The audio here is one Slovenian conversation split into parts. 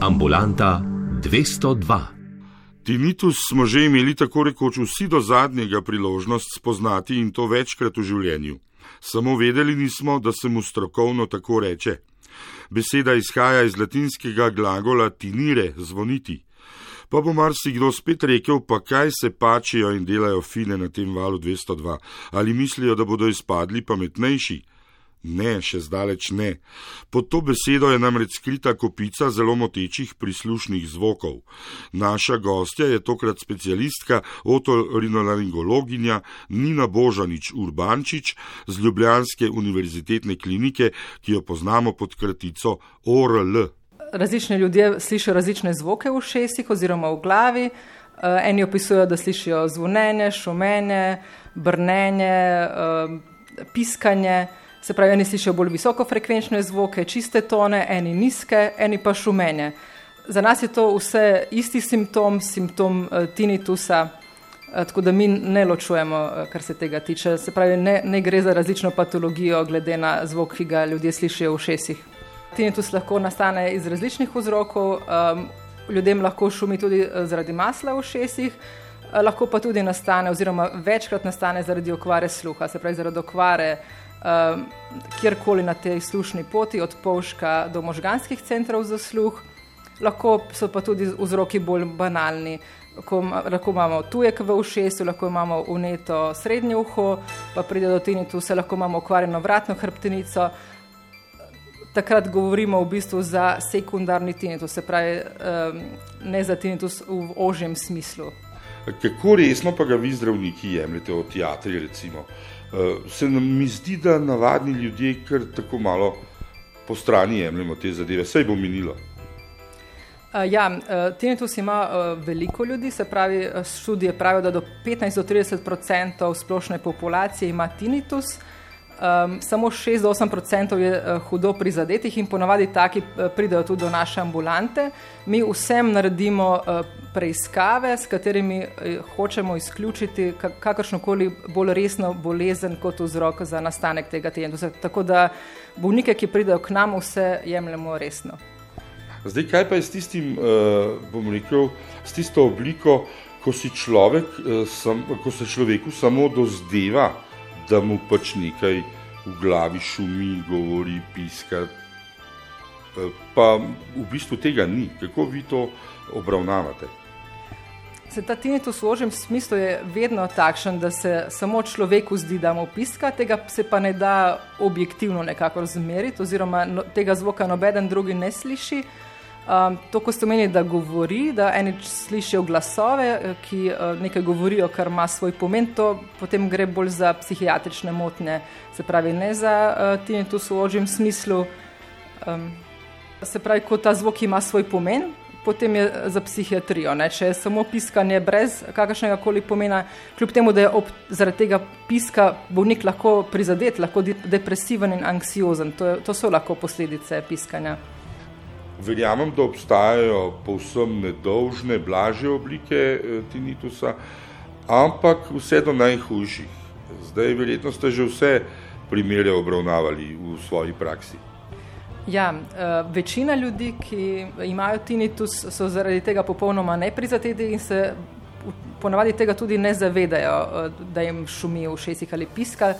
Ambulanta 202. Tinitus smo že imeli tako rekoč vsi do zadnjega priložnost spoznati in to večkrat v življenju. Samo vedeli nismo, da se mu strokovno tako reče. Beseda izhaja iz latinskega glagola tinire, zvoniti. Pa bo marsikdo spet rekel, pa kaj se pačijo in delajo fine na tem valu 202, ali mislijo, da bodo izpadli pametnejši. Ne, še zdaleč ne. Pod to besedo je namreč skrita kopica zelo motečih prislušnih zvokov. Naša gostja je tokrat specialistka, otorinolaringologinja Nina Božanič Urbančič z Ljubljanske univerzitetne klinike, ki jo poznamo pod kratico ORL. Različni ljudje slišijo različne zvoke v šestih oziroma v glavi. Eh, eni opisujejo, da slišijo zvonjenje, šumenje, brnenje, eh, piskanje. Se pravi, eni slišijo bolj visokofrekvenčne zvoke, čiste tone, eni nizke, eni pa šumenje. Za nas je to vse isti simptom, simptom uh, tinitusa, uh, tako da mi ne ločujemo, uh, kar se tega tiče. Se pravi, ne, ne gre za različno patologijo, glede na zvok, ki ga ljudje slišijo v šesih. Tinitus lahko nastane iz različnih vzrokov, um, ljudem lahko šumi tudi zaradi masla v šesih, lahko pa tudi nastane, oziroma večkrat nastane zaradi okvare sluha, se pravi zaradi okvare um, kjerkoli na tej slušni poti, od polška do možganskih centrov za sluh. Lahko so pa tudi vzroki bolj banalni. Lahko, lahko imamo tujek v ušesu, lahko imamo uneto srednje uho, pa pride do tinitusa, lahko imamo okvarjeno vratno hrbtenico. Takrat govorimo v bistvu za sekundarni tinitus, se pravi um, ne za tinitus v ožjem smislu. Kako resno pa ga vi zdravniki jemljete od teatrija recimo? uh, se nam mi zdi, da navadni ljudje kar tako malo po strani jemljemo te zadeve, vse bo minilo. Uh, ja, uh, tinnitus ima veliko ljudi, se pravi, študije pravijo, da do 15 do 30 odstotkov splošne populacije ima tinnitus. Um, samo 6-8% je uh, hudo prizadetih in ponavadi taki uh, pridejo tudi do naše ambulante. Mi vsem naredimo uh, preiskave, s katerimi uh, hočemo izključiti kakršnokoli bolj resno bolezen kot vzrok za nastanek tega tendusa. Tako da bolnike, ki pridejo k nam, vse jemljemo resno. Zdaj, kaj pa je s tistim, uh, bom rekel, s tisto obliko, ko, človek, uh, sam, ko se človeku samo dozdeva, da mu pač nekaj v glavi šumi, govori, piska. Eh, pa v bistvu tega ni. Kako vi to obravnavate? Se ta tinnitus v ožjem smislu je vedno takšen, da se samo človeku zdi, da mu piska, tega se pa ne da objektivno nekako razmeriti, oziroma no, tega zvoka nobeden drugi ne sliši. Um, to, ko ste omenili, da govori, da eni slišijo glasove, eh, ki uh, nekaj govorijo, kar ima svoj pomen, to potem gre bolj za psihiatrične motnje, se pravi, ne za uh, tinnitus v ožjem smislu. Um, se pravi, ko ta zvok ima svoj pomen, potem je za psihiatrijo. Ne? Če je samo piskanje brez kakršnega koli pomena, kljub temu, da je ob, zaradi tega piska bolnik lahko prizadet, lahko depresiven in anksiozen, to, je, to so lahko posledice piskanja. Verjamem, da obstajajo povsem nedolžne, blažje oblike eh, tinitusa, ampak vse do najhujših. Zdaj, verjetno ste že vse primere obravnavali v svoji praksi. Ja, uh, večina ljudi, ki imajo tinitus, so zaradi tega popolnoma neprizadeti in se ponavadi tega tudi ne zavedajo, uh, da jim šumi v šestih ali piska,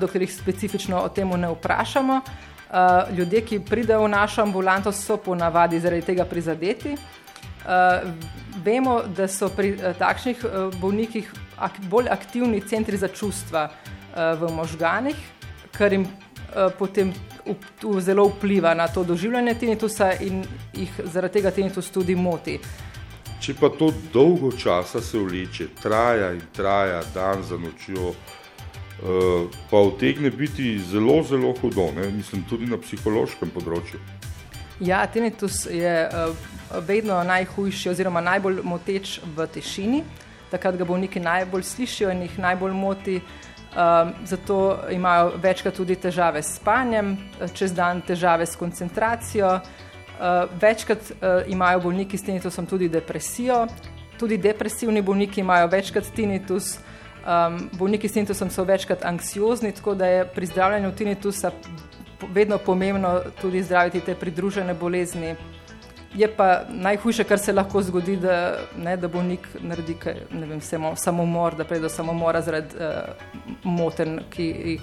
dokler jih specifično o tem ne vprašamo. Uh, ljudje, ki pridejo v našo ambulanto, so ponavadi zaradi tega prizadeti. Uh, vemo, da so pri uh, takšnih uh, bolnikih ak bolj aktivni centri za čustva uh, v možganih, kar jim uh, potem zelo vpliva na to doživljanje tinitusa in jih zaradi tega tinitus tudi moti. Če pa to dolgo časa se vleče, traja in traja dan za nočjo, uh, pa utegne biti zelo, zelo hudo, ne? mislim tudi na psihološkem področju. Ja, tinnitus je uh, vedno najhujši oziroma najbolj moteč v tišini, takrat ga bolniki najbolj slišijo in jih najbolj moti. Um, zato imajo večkrat tudi težave s spanjem, čez dan težave s koncentracijo, uh, večkrat uh, imajo bolniki s tinnitusom tudi depresijo, tudi depresivni bolniki imajo večkrat tinnitus. Um, bolniki s tinnitusom so večkrat anksiozni, tako da je pri zdravljenju tinnitusa vedno pomembno tudi zdraviti te pridružene bolezni. je pa najhujše, kar se lahko zgodi, da, ne, da bolnik naredi kaj, vem, samo, samomor, da pride do samomora zaradi uh, moten, ki jih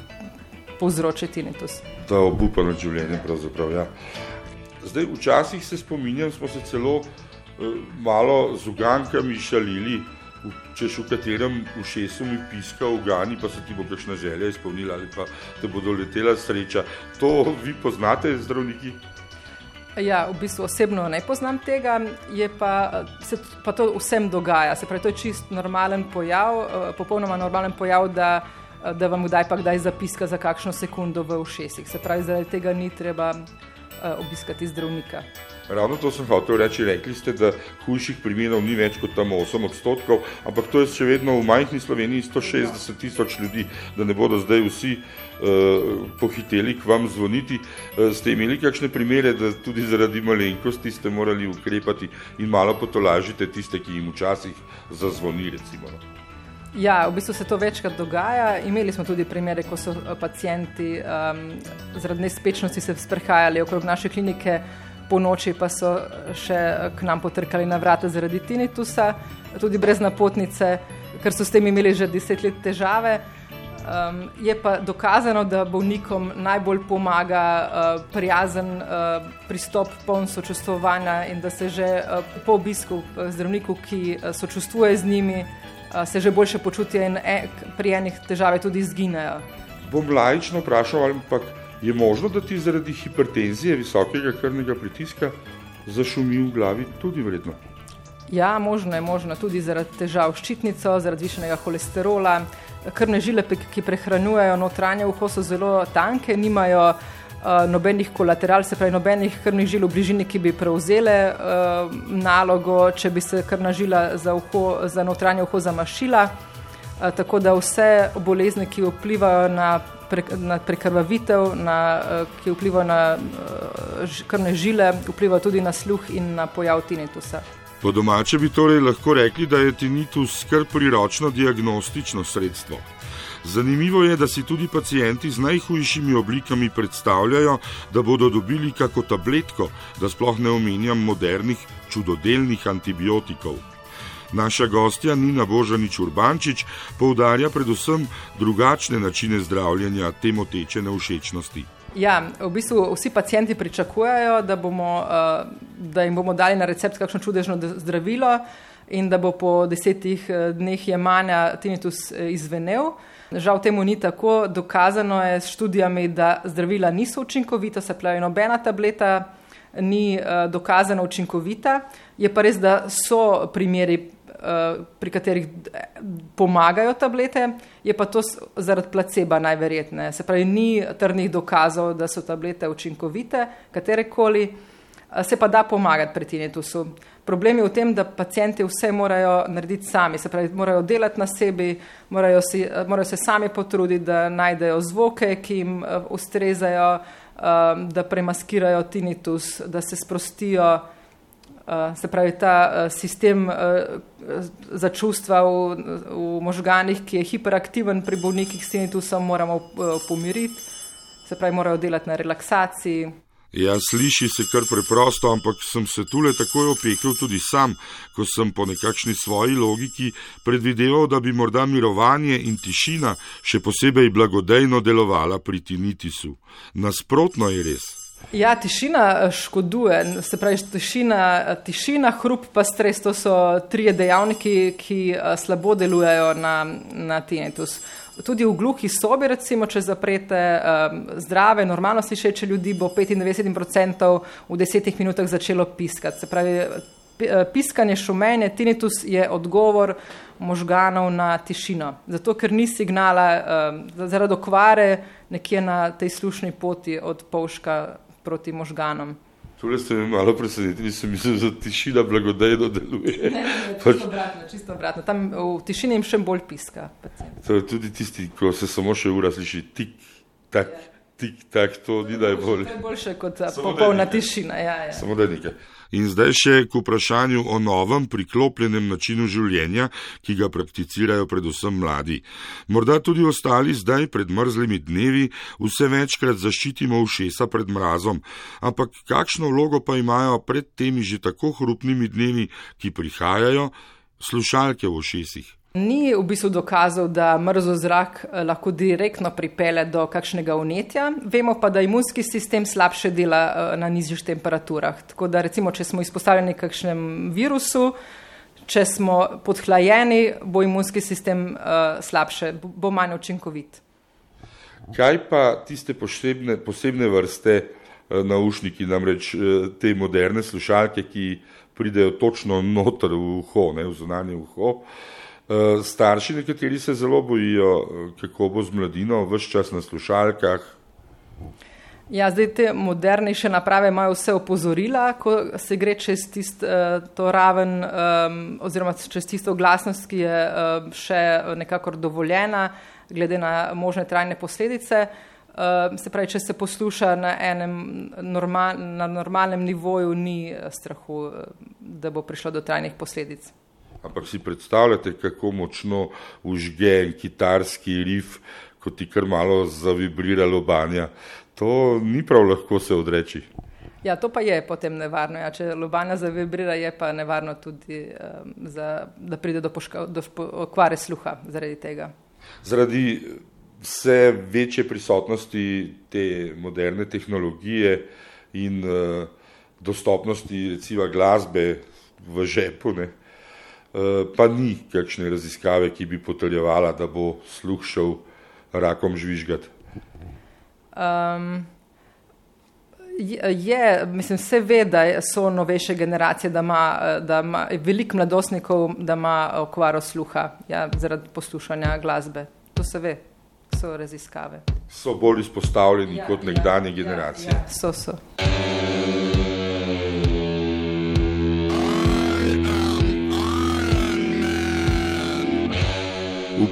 povzroča tinitus. Ta obupano življenje, pravzaprav. Ja. Zdaj, včasih se spominjam, smo se celo uh, malo z ugankami šalili češ v katerem ušesu mi piska v gani, pa se ti bo kakšna želja izpolnila ali pa te bo doletela sreča. To vi poznate, zdravniki? Ja, v bistvu osebno ne poznam tega, pa, se pa to vsem dogaja. Se pravi, to je čist normalen pojav, eh, popolnoma normalen pojav, da, da vam kdaj pa kdaj zapiska za kakšno sekundo v ušesih. Se pravi, zaradi tega ni treba eh, obiskati zdravnika. Ravno to sem hotel reči. Rekli ste, da hujših primerov ni več kot tam 8 odstotkov, ampak to je še vedno v majhni Sloveniji 160 tisoč ljudi, da ne bodo zdaj vsi uh, pohiteli k vam zvoniti. Uh, ste imeli kakšne primere, da tudi zaradi malenkosti ste morali ukrepati in malo potolažite tiste, ki jim včasih zazvoni, recimo. No? Ja, v bistvu se to večkrat dogaja. Imeli smo tudi primere, ko so pacijenti um, zaradi nespečnosti se sprehajali okrog naše klinike po noči pa so še k nam potrkali na vrata zaradi tinitusa, tudi brez napotnice, ker so s tem imeli že deset let težave. Um, je pa dokazano, da bolnikom najbolj pomaga uh, prijazen uh, pristop, poln sočustvovanja in da se že uh, po obisku zdravniku, ki uh, sočustvuje z njimi, uh, se že boljše počutijo in e, pri enih težavah tudi izginejo. Bom lajično vprašal, ampak Je možno, da ti zaradi hipertenzije, visokega krvnega pritiska, zašumi v glavi tudi vredno? Ja, možno je možno tudi zaradi težav s ščitnico, zaradi višenega holesterola. Krvne žile, ki prehranjujejo notranje uho, so zelo tanke, nimajo uh, nobenih kolateral, se pravi, nobenih krvnih žil v bližini, ki bi prevzele uh, nalogo, če bi se krvna žila za, uho, za notranje uho zamašila. Uh, tako da vse bolezni, ki vplivajo na pre, na prekrvavitev, na, eh, ki vpliva na eh, krvne žile, vpliva tudi na sluh in na pojav tinitusa. Po domače bi torej lahko rekli, da je tinitus kar priročno diagnostično sredstvo. Zanimivo je, da si tudi pacijenti z najhujšimi oblikami predstavljajo, da bodo dobili kako tabletko, da sploh ne omenjam modernih čudodelnih antibiotikov. Naša gostja Nina Božanič Urbančič poudarja predvsem drugačne načine zdravljenja te moteče neušečnosti. Ja, v bistvu vsi pacijenti pričakujejo, da, bomo, eh, da jim bomo dali na recept kakšno čudežno zdravilo in da bo po desetih eh, dneh jemanja tinnitus eh, izvenel. Žal temu ni tako. Dokazano je s študijami, da zdravila niso učinkovita, se pravi, nobena tableta ni dokazano učinkovita. Je pa res, da so primeri Eh, pri katerih pomagajo tablete, je pa to zaradi placeba najverjetneje. Se pravi, ni trdnih dokazov, da so tablete učinkovite, katerekoli, eh, se pa da pomagati pri tinitusu. Problem je v tem, da pacijenti vse morajo narediti sami, se pravi, morajo delati na sebi, morajo, si, eh, morajo se sami potruditi, da najdejo zvoke, ki jim ustrezajo, da premaskirajo tinitus, da se sprostijo. Uh, se pravi, ta sistem za čustva v, v možganih, ki je hiperaktiven pri bolnikih s tinitusom, moramo pomiriti, se pravi, morajo delati na relaksaciji. Ja, sliši se kar preprosto, ampak sem se tule takoj opekel tudi sam, ko sem po nekakšni svoji logiki predvideval, da bi morda mirovanje in tišina še posebej blagodejno delovala pri tinitisu. Nasprotno je res. Ja, tišina eh, škoduje, se pravi, tišina, eh, tišina, hrup pa stres, to so tri dejavniki, ki eh, slabo delujejo na, na tinnitus. Tudi v gluhi sobi, recimo, če zaprete um, zdrave, normalno slišeče ljudi, bo 95% v desetih minutah začelo piskati. Se pravi, piskanje, šumenje, tinnitus je odgovor možganov na tišino. Zato, ker ni signala um, zaradi okvare nekje na tej slušni poti od polška proti možganom. Tole ste me malo presenetili, sem mislil, da tišina blagodejno deluje. Ne, ne, pač... obratno, čisto obratno. Tam v tišini jim še bolj piska. To je tudi tisti, ko se samo še ura sliši tik, tak, tik tak, to ni najbolj. To je boljše kot popolna tišina. Ja, ja. Samo da nekaj. In zdaj še k vprašanju o novem priklopljenem načinu življenja, ki ga prakticirajo predvsem mladi. Morda tudi ostali zdaj pred mrzlimi dnevi vse večkrat zaščitimo ušesa pred mrazom, ampak kakšno vlogo pa imajo pred temi že tako hrupnimi dnevi, ki prihajajo, slušalke v ušesih? Ni v bistvu dokazal, da mrzlo zrak eh, lahko direktno pripele do kakšnega unetja, vemo pa, da imunski sistem slabše dela eh, na nižjih temperaturah. Tako da recimo, če smo izpostavljeni kakšnem virusu, če smo podhlajeni, bo imunski sistem uh, slabše, bo manj učinkovit. Kaj pa tiste posebne, posebne vrste naušniki, namreč te moderne slušalke, ki pridejo točno noter v uho, ne v zunanje uho? Uh, Eh, starši nekateri se zelo bojijo, eh, kako bo z mladino, vse čas na slušalkah. Ja, zdaj te modernejše naprave imajo vse opozorila, ko se gre čez tisto uh, raven um, oziroma čez tisto glasnost, ki je uh, še nekakor dovoljena, glede na možne trajne posledice. Uh, se pravi, če se posluša na enem normal, na normalnem nivoju, ni strahu, da bo prišlo do trajnih posledic. Ampak si predstavljate, kako močno užge en kitarski rif, ko ti kar malo zavibrira lobanja. To ni prav lahko se odreči. Ja, to pa je potem nevarno. Ja. Če lobanja zavibrira, je pa nevarno tudi, um, za, da pride do, poška, do okvare sluha zaradi tega. Zaradi vse večje prisotnosti te moderne tehnologije in uh, dostopnosti recimo glasbe v žepu, ne, Eh, pa ni kakšne raziskave, ki bi potrjevala, da bo sluh šel rakom žvižgati. Um, je, mislim, se ve, da so novejše generacije, da ima, da ima veliko mladostnikov, da ima okvaro sluha ja, zaradi poslušanja glasbe. To se ve, so raziskave. So bolj izpostavljeni ja, kot nekdanje ja, generacije. Ja, ja, so, so.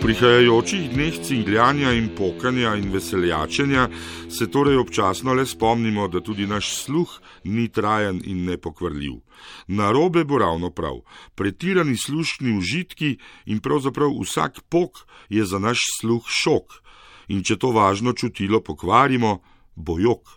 Prihajajočih dneh cingljanja in pokanja in veseljačenja se torej občasno le spomnimo, da tudi naš sluh ni trajen in nepokvarljiv. Narobe bo ravno prav, pretirani slušni užitki in pravzaprav vsak pok je za naš sluh šok. In če to važno čutilo pokvarimo, bo jok.